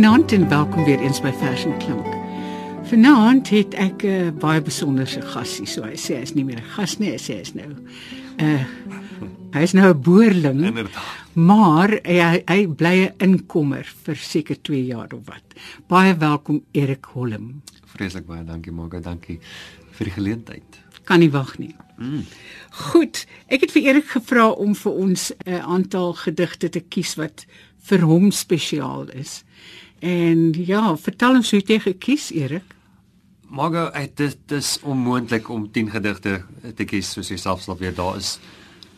Goeienaand en welkom weer eens by Vers en Klank. Vanaand het ek 'n uh, baie besonderse gasie, so hy sê hy's nie meer 'n gas nie, hy sê hy's nou 'n uh, hy's nou 'n boerling. Inderdaad. Maar hy hy bly 'n inkomer vir seker 2 jaar of wat. Baie welkom Erik Holm. Vreeslik baie dankie Margo, dankie vir die geleentheid. Kan nie wag nie. Mm. Goed, ek het vir Erik gevra om vir ons 'n uh, aantal gedigte te kies wat vir hom spesiaal is. En ja, vertel ons hoe jy gekies Erik. Margo, dit is onmoontlik om 10 gedigte te kies soos jy self sal weet daar is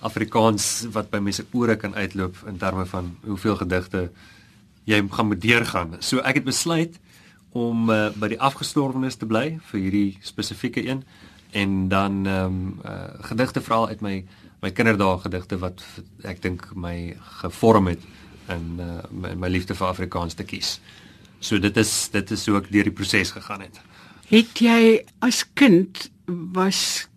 Afrikaans wat by mense ore kan uitloop in terme van hoeveel gedigte jy gaan moet deurgaan. So ek het besluit om uh, by die afgestorwenes te bly vir hierdie spesifieke een en dan ehm um, uh, gedigte veral uit my my kinderdae gedigte wat ek dink my gevorm het in uh, my, my liefde vir Afrikaans te kies. So dit is dit is hoe ek deur die proses gegaan het. Het jy as kind was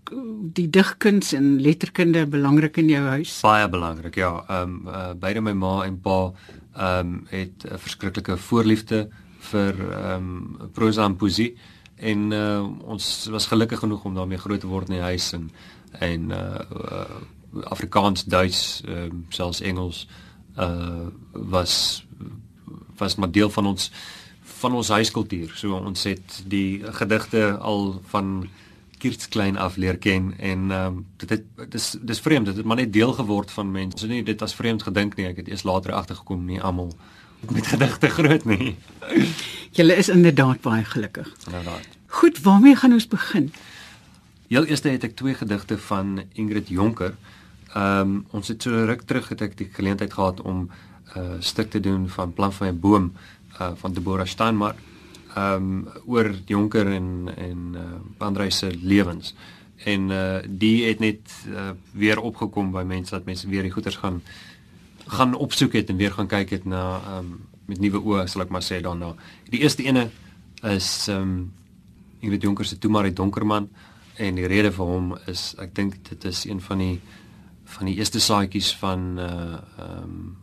die digkuns en letterkunde belangrik in jou huis? Baie belangrik, ja. Ehm um, uh, beide my ma en pa ehm um, het 'n verskriklike voorliefde vir ehm um, prosa en poesie en uh, ons was gelukkig genoeg om daarmee groot te word in die huis en en uh, uh Afrikaans, Duits, ehm um, selfs Engels uh was was maar deel van ons van ons huiskultuur. So ons het die gedigte al van kiers klein af leer ken en ehm um, dit het dis dis vreemd dit het maar net deel geword van mense. So nie dit as vreemd gedink nie. Ek het eers later agtergekom nie almal met gedigte groot nie. Julle is inderdaad baie gelukkig. Inderdaad. Goed, waarmee gaan ons begin? Heel eers het ek twee gedigte van Ingrid Jonker. Ehm um, ons het so ruk terug het ek die geleentheid gehad om 'n uh, stuk te doen van Plan van my boom uh, van Deborah Steinmark ehm um, oor Jonker en en uh, Andrei se lewens. En uh die het net uh, weer opgekom by mense dat mense weer die goeters gaan gaan opsoek het en weer gaan kyk het na ehm um, met nuwe oë sal ek maar sê daarna. Die eerste ene is ehm um, Ingrid Jonker se Toe maar die donker man en die rede vir hom is ek dink dit is een van die van die eerste saadjies van uh ehm um,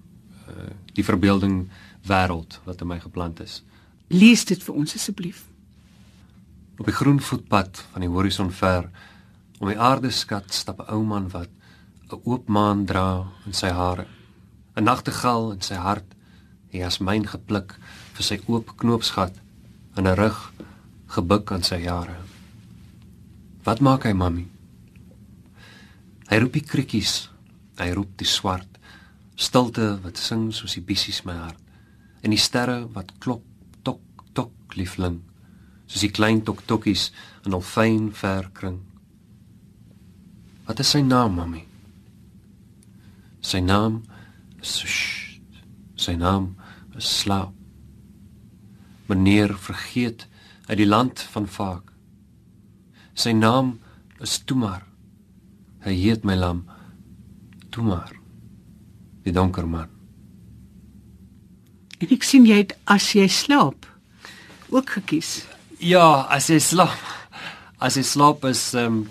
uh, die verbeelding wêreld wat in my geplant is. Lees dit vir ons asseblief. Op die groen voetpad van die horison ver om die aarde skat stap 'n ou man wat 'n oop maan dra in sy hare. 'n Nagtegaal in sy hart, hy as myn gepluk vir sy oop knoopsgat in 'n rug gebuk aan sy jare. Wat maak hy, mami? Hy roep die krikkies, hy roep die swart, stilte wat sing soos die bissies my hart. En die sterre wat klop liefling soos die klein toktokkies in al fyn verkring wat is sy naam mami sy naam is sh, sy naam is slaap. Meneer vergeet uit die land van vaak. Sy naam is toemar hy heet my lam toemar die donker man en ek sien jy het as jy slaap ook gekies? Ja, as jy slaap. As jy slaap is ehm um,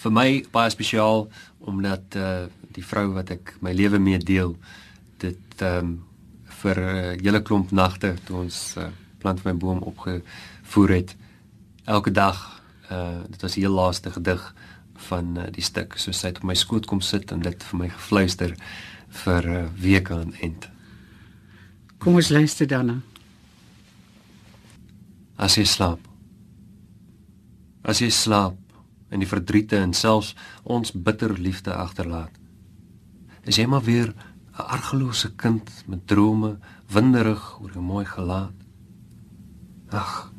vir my baie spesiaal omdat eh uh, die vrou wat ek my lewe mee deel dit ehm um, vir 'n uh, hele klomp nagte toe ons uh, plant my boom opgevoer het elke dag eh uh, dit was die heel laaste gedig van uh, die stuk so sy het op my skoot kom sit en dit vir my gefluister vir uh, weke aan end. Kom ons luister dan as jy slaap. As jy slaap en die verdriete en selfs ons bitter liefde agterlaat. Is jy maar weer 'n argelose kind met drome winderig oor jou mooi gelaat. Ag.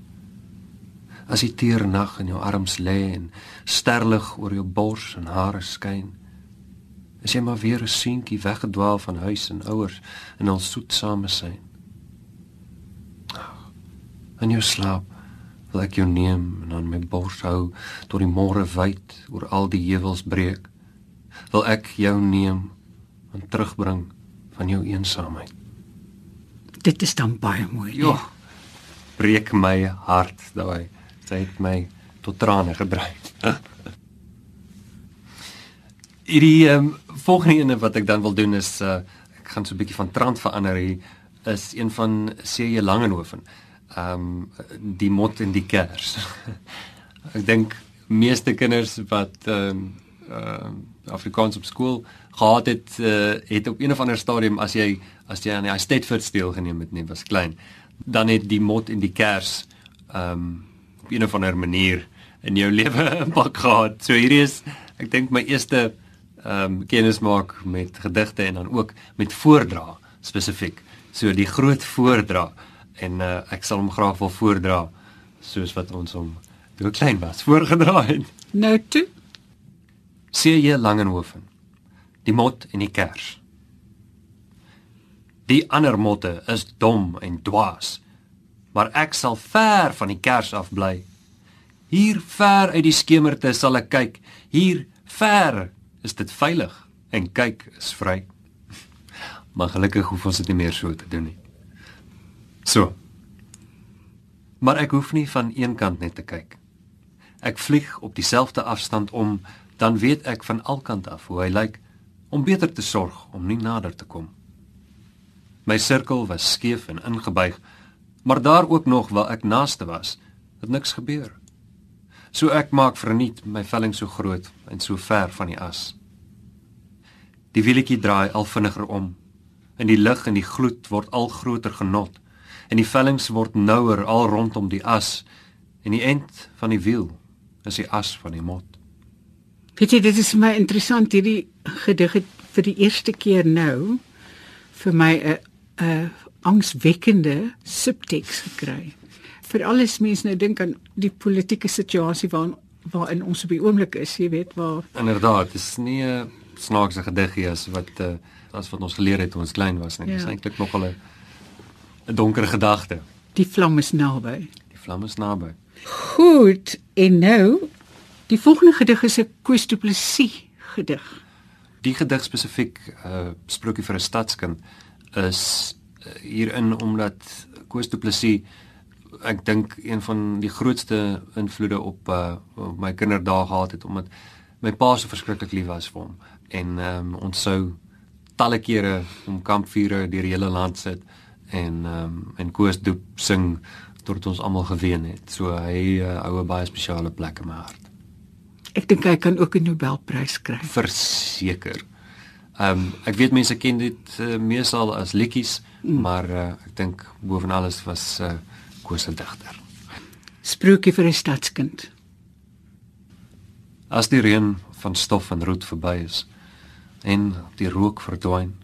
As die teer nag in jou arms lê en sterlig oor jou bors en hare skyn. Is jy maar weer 'n seentjie weggedwaal van huis en ouers en al soetsame sein? In jou slaap wil ek jou neem en aan my bors hou tot die môre wyd oor al die heuwels breek. Wil ek jou neem en terugbring van jou eensaamheid. Dit is dan baie mooi ja breek my hart daai. Sy het my tot trane gedryf hierdie um, volgende ene wat ek dan wil doen is uh, ek gaan so 'n bietjie van trant verander hier is een van C.J. Langehoven. Ehm um, die mot en die kers. ek dink meeste kinders wat ehm um, uh, Afrikaans op skool gehad het uh, het op een of ander stadium as jy as jy aan die Stedford steel geneem het nie was klein dan het die mot en die kers ehm um, op een of ander manier in jou lewe impak gehad. So hierdie is ek dink my eerste ehm um, kennismaak met gedigte en dan ook met voordra spesifiek. So die groot voordra en uh, ek sal hom graag wil voordra soos wat ons hom toe klein was voorgedra het. Nou toe sê jy Langenhoven. Die mot en die kers. Die ander motte is dom en dwaas. Maar ek sal ver van die kers af bly. Hier ver uit die skemerte sal ek kyk. Hier ver is dit veilig en kyk is vry. Maar gelukkig hoef ons dit nie meer so te doen nie. So. Maar ek hoef nie van een kant net te kyk. Ek vlieg op dieselfde afstand om dan weet ek van alkant af hoe hy lyk om beter te sorg om nie nader te kom. My sirkel was skeef en ingebuig, maar daar ook nog waar ek naaste was, het niks gebeur. So ek maak verniet my velling so groot en so ver van die as. Die wielietjie draai al vinniger om en die lig en die gloed word al groter genot en die vellings word nouer al rondom die as en die end van die wiel is die as van die mot. Weet jy, dit is my interessant hierdie gedig het vir die eerste keer nou vir my 'n 'n angswekkende subteks gekry. Vir alles mense nou dink aan die politieke situasie waarin waarin ons op die oomblik is, jy weet, waar Inderdaad, dis nie 'n snaakse gedigie as wat uh, as wat ons geleer het toe ons klein was nie. Ja. Dis eintlik nog 'n 'n donker gedagte. Die vlam is naby. Die vlam is naby. Goed, en nou Die volgende gedig is 'n Koos Du Plessis gedig. Die gedig spesifiek uh sprokie vir 'n stadskind is uh, hierin omdat Koos Du Plessis ek dink een van die grootste invloede op uh op my kinderdae gehad het omdat my pa so verskriklik lief was vir hom en um ons sou talle kere om kampvure deur die hele land sit en um en Koos Doep sing tot ons almal geween het. So hy uh, hou 'n baie spesiale plek in my hart. Ek dink hy kan ook 'n Nobelprys kry. Verseker. Ehm um, ek weet mense ken dit uh, meesal as liedjies, mm. maar uh, ek dink bovenal is was uh, kosse digter. Sprookie vir 'n stadskind. As die reën van stof en roet verby is en die rook verdwyn,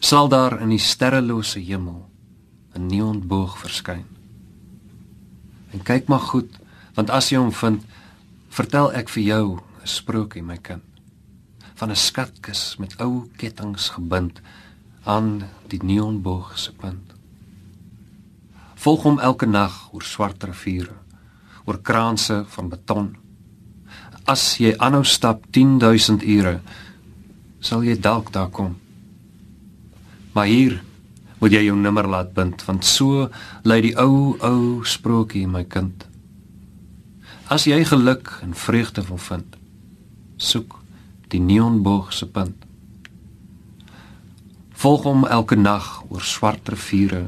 sal daar in die sterrelose hemel 'n neonboog verskyn. En kyk maar goed, want as jy hom vind, vertel ek vir jou 'n sprokie my kind van 'n skatkis met ou kettinge gebind aan die neonboog se punt volg hom elke nag oor swart riviere oor kraanse van beton. As jy aanhou stap 10000 ure sal jy dalk daar kom. Maar hier moet jy jou nimmer laat bind want so lei die ou ou sprokie my kind. As jy geluk en vreugde wil vind, soek die neonboog se punt. Volg hom elke nag oor swart riviere,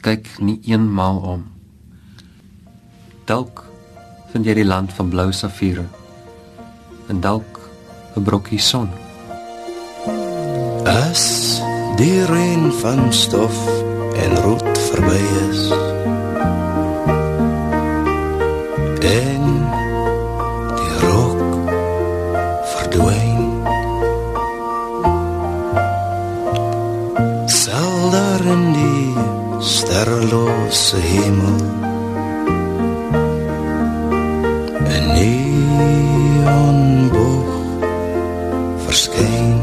kyk nie eenmaal om. Dalk vind jy die land van blou safiere en dalk 'n brokkie son. As die reën van stof en roet verby is, en sterrelose hemel en neonboog verskyn.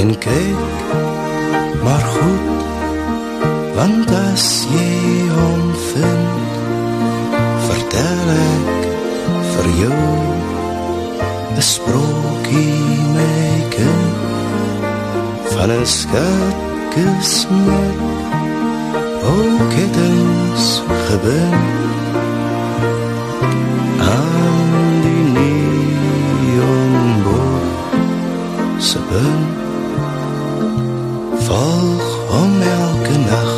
En kyk maar goed want as jy hom vind vertel ek vir jou 'n sprokie my kind van 'n skatkis gesnap ook het ons gewen aan die neonboog se bun volg om elke nag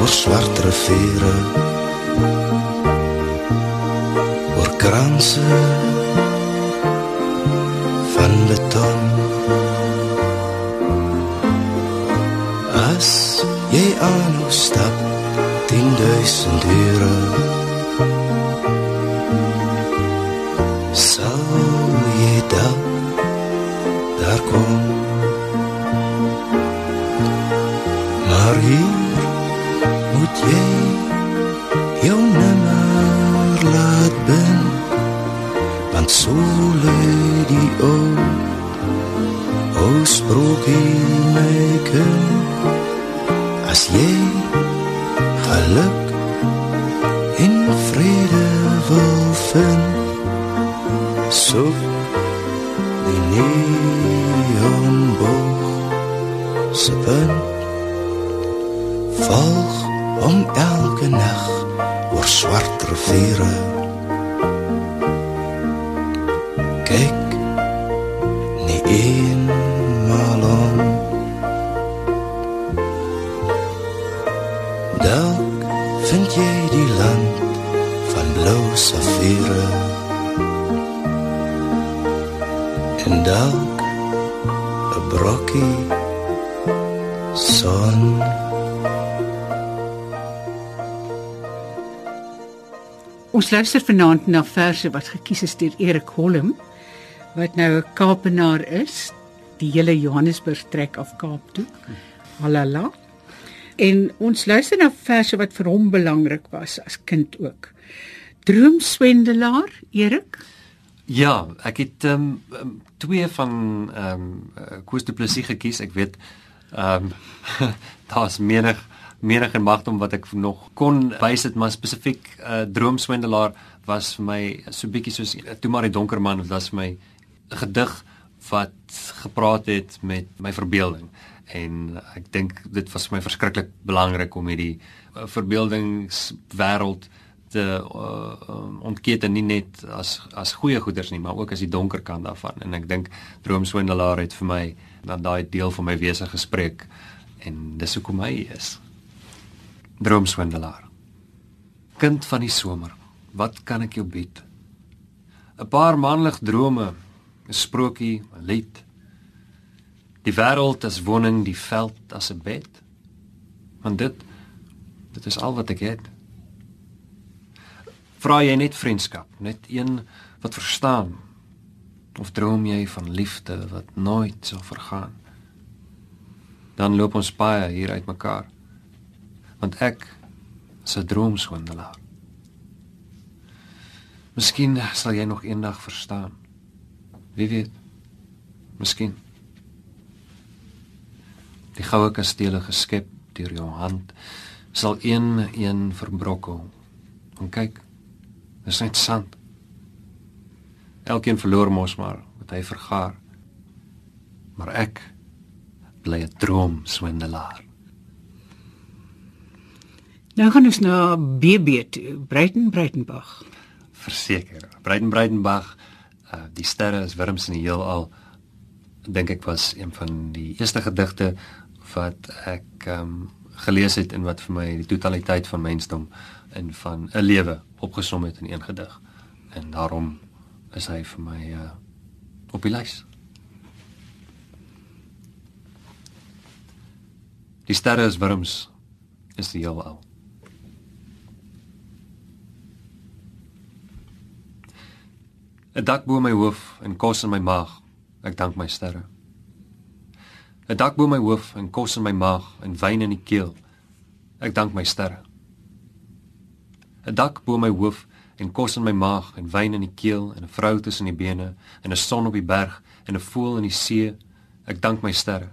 oor swart riviere oor kranse aan stap 10000 ure luister vanaand na verse wat gekies is deur Erik Holm wat nou 'n Kaapenaar is, die hele Johannesburg trek af Kaap toe. Halala. En ons luister na verse wat vir hom belangrik was as kind ook. Droomswendelaar, Erik? Ja, ek het ehm um, twee van ehm um, Koos du Plessis gekies. Ek weet ehm um, daar's menig menig en magdom wat ek nog kon wys dit maar spesifiek uh, droomswendelaar was vir my so bietjie soos toe maar die donker man was vir my 'n gedig wat gepraat het met my verbeelding. En ek dink dit was vir my verskriklik belangrik om hierdie uh, verbeeldingswêreld te uh, ontkete nie net as as goeie goeders nie maar ook as die donker kant daarvan. En ek dink droomswendelaar het vir my dan daai deel van my wese gespreek en dis hoekom hy is Droomswendelaar. Kind van die somer, wat kan ek jou bied? 'n Paar manlig drome, 'n sprokie, 'n lied. Die wêreld as woning, die veld as 'n bed. Want dit dit is al wat ek het. Vra jy net vriendskap, net een wat verstaan of droom jy van liefde wat nooit sal vergaan? Dan loop ons paie hier uitmekaar want ek is 'n droomswendelaar. Miskien sal jy nog eendag verstaan. Wie weet? Miskien. Die goue kastele geskep deur jou hand sal een een verbrokkel. En kyk, dis net sand. Elkeen verloor mos maar wat hy vergaar. Maar ek bly 'n droomswendelaar. Nou gaan ons na BB toe, Breiten Breitenbach. Verseker. Breiten Breitenbach, uh, die sterre is wurms in die heelal. Dink ek was een van die eerste gedigte wat ek um, gelees het en wat vir my die totaliteit van mensdom en van 'n lewe opgesom het in een gedig. En daarom is hy vir my uh, op die lys. Die sterre is wurms is die heelal. 'n dak bo my hoof en kos in my maag. Ek dank my sterre. 'n dak bo my hoof en kos in my maag en wyn in die keel. Ek dank my sterre. 'n dak bo my hoof en kos in my maag en wyn in die keel en 'n vrou tussen die bene en 'n son op die berg en 'n voël in die see. Ek dank my sterre.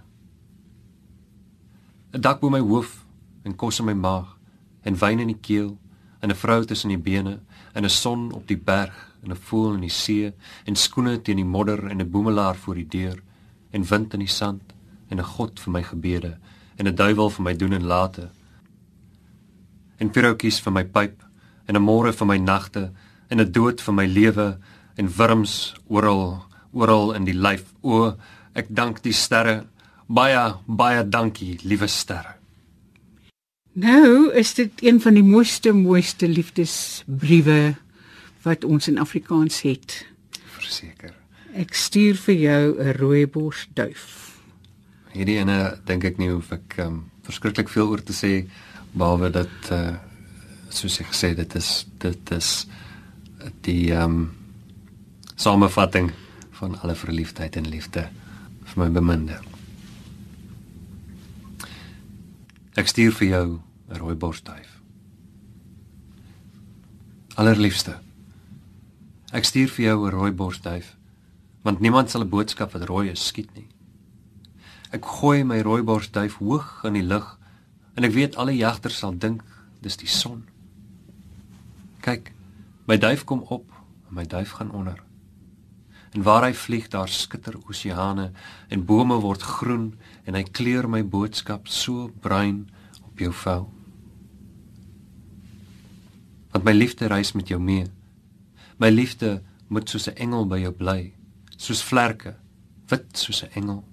'n dak bo my hoof en kos in my maag en wyn in die keel en 'n vrou tussen die bene en 'n son op die berg en 'n voël in die see en skoene teen die modder en 'n boemelaar voor die deur en wind in die sand en 'n god vir my gebede en 'n duiwel vir my doen en late en pirokies vir my pyp en 'n môre vir my nagte en 'n dood vir my lewe en wurms oral oral in die lyf. O ek dank die sterre. Baie baie dankie liewe sterre. Nou is dit een van die mooiste mooiste liefdesbriewe wat ons in Afrikaans het. Verseker. Ek stuur vir jou 'n rooibos duif. Hierdie ene dink ek nie hoef ek um, verskriklik veel oor te sê behalwe dat uh soos ek gesê dit is dit is die ehm um, samevatting van alle verliefdheid en liefde vir my beminde. Ek stuur vir jou 'n rooi borsduif. Allerliefste. Ek stuur vir jou 'n rooi borsduif want niemand sal 'n boodskap wat rooi is skiet nie. Ek gooi my rooi borsduif hoog in die lug en ek weet alle jagters sal dink dis die son. Kyk, my duif kom op en my duif gaan onder. En waar hy vlieg, daar skitter oseane en bome word groen en hy kleur my boodskap so bruin op jou vel. Want my liefde reis met jou mee. My liefde moet soos 'n engel by jou bly, soos vlerke, wit soos 'n engel.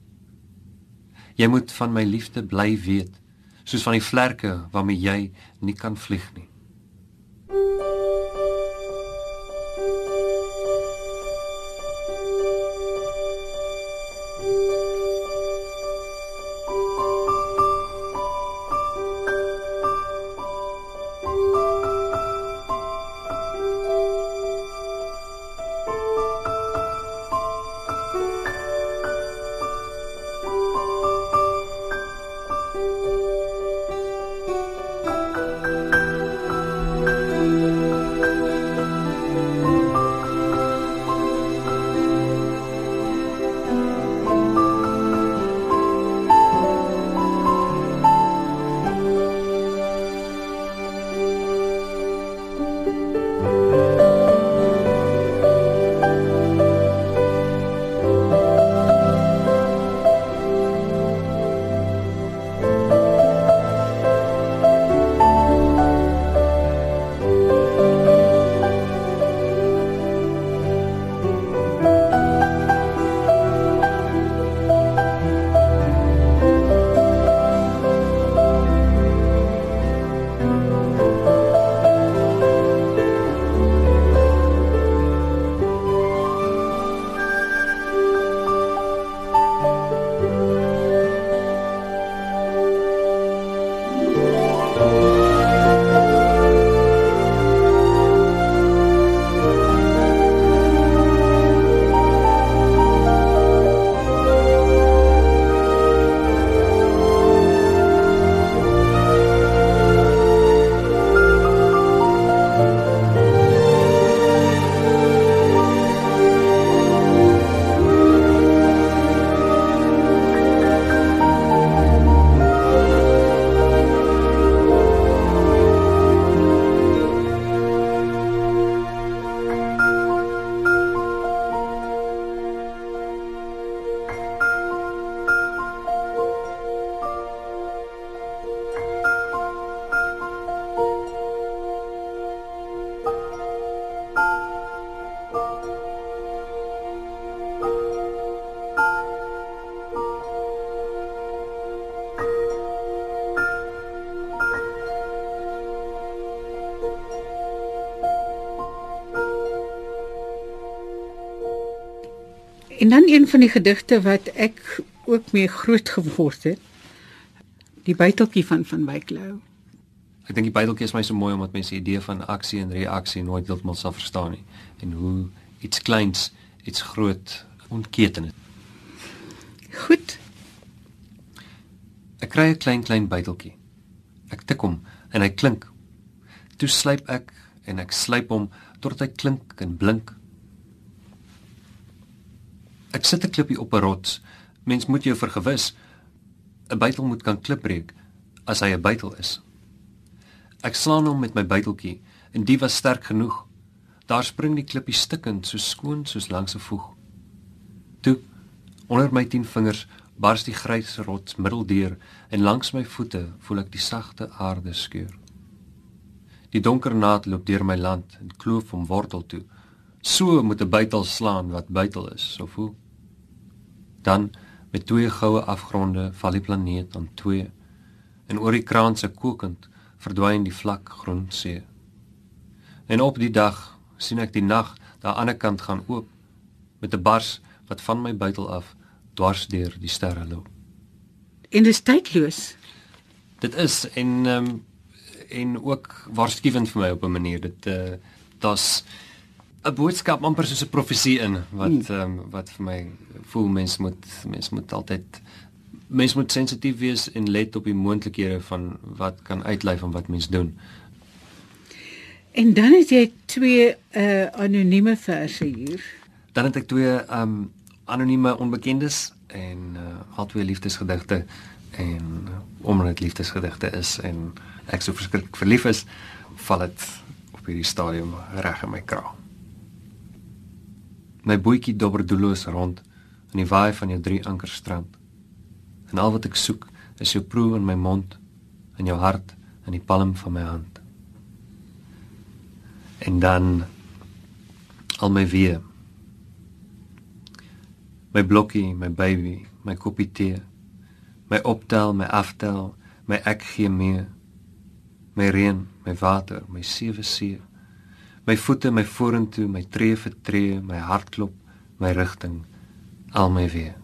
Jy moet van my liefde bly weet, soos van die vlerke waarmee jy nie kan vlieg nie. En dan een van die gedigte wat ek ook mee groot geword het. Die buiteltjie van van Wyk Lou. Ek dink die Bybeltjie is my so mooi omdat mense die idee van aksie en reaksie nooit heeltemal sal verstaan nie en hoe iets kleins iets groot ontketen het. Goed. Ek kry 'n klein klein byteltjie. Ek tik hom en hy klink. Toe slyp ek en ek slyp hom totdat hy klink en blink. Ek sit 'n klippie op 'n rots. Mens moet jou vergewis 'n bytel moet kan klipbreek as hy 'n bytel is. Ek slaan hom met my byteltjie en die was sterk genoeg. Daar spring die klippie stikkend so skoon soos langs 'n voeg. Toe onder my 10 vingers bars die grys rots middeldeur en langs my voete voel ek die sagte aarde skeur. Die donker naad loop deur my land en kloof hom wortel toe. So moet 'n bytel slaan wat bytel is, so voel. Dan met twee goue afgronde val die planeet aan twee en oor die kraanse kokend verdwyn die vlak groen see. En op die dag sien ek die nag daar aan die ander kant gaan oop met 'n bars wat van my buitel af dwars deur die sterre loop. En dis tydloos. Dit is en ehm um, en ook waarskuwend vir my op 'n manier. Dit uh daar's 'n boodskap amper soos 'n profesie in wat ehm um, wat vir my voel mens moet mens moet altyd mens moet sensitief wees en let op die moontlikhede van wat kan uitlei van wat mens doen. En dan het jy twee uh anonieme verse hier. Dan het ek twee ehm um, anonieme onbekendes en uh albei liefdesgedigte en uh, omdat dit liefdesgedigte is en ek so verskriklik verlief is, val dit op hierdie stadium reg in my kraag. My bootjie dobber doelloos rond in die waai van jou drie anker strand. En al wat ek soek is jou proe in my mond, in jou hart, in die palm van my hand. En dan al my weer. My blokkie, my baby, my koppie tee. My optel, my aftel, my ek gee mee. My reën, my water, my sewe see my voete my vorentoe my tree vir tree my hartklop my rigting al my weer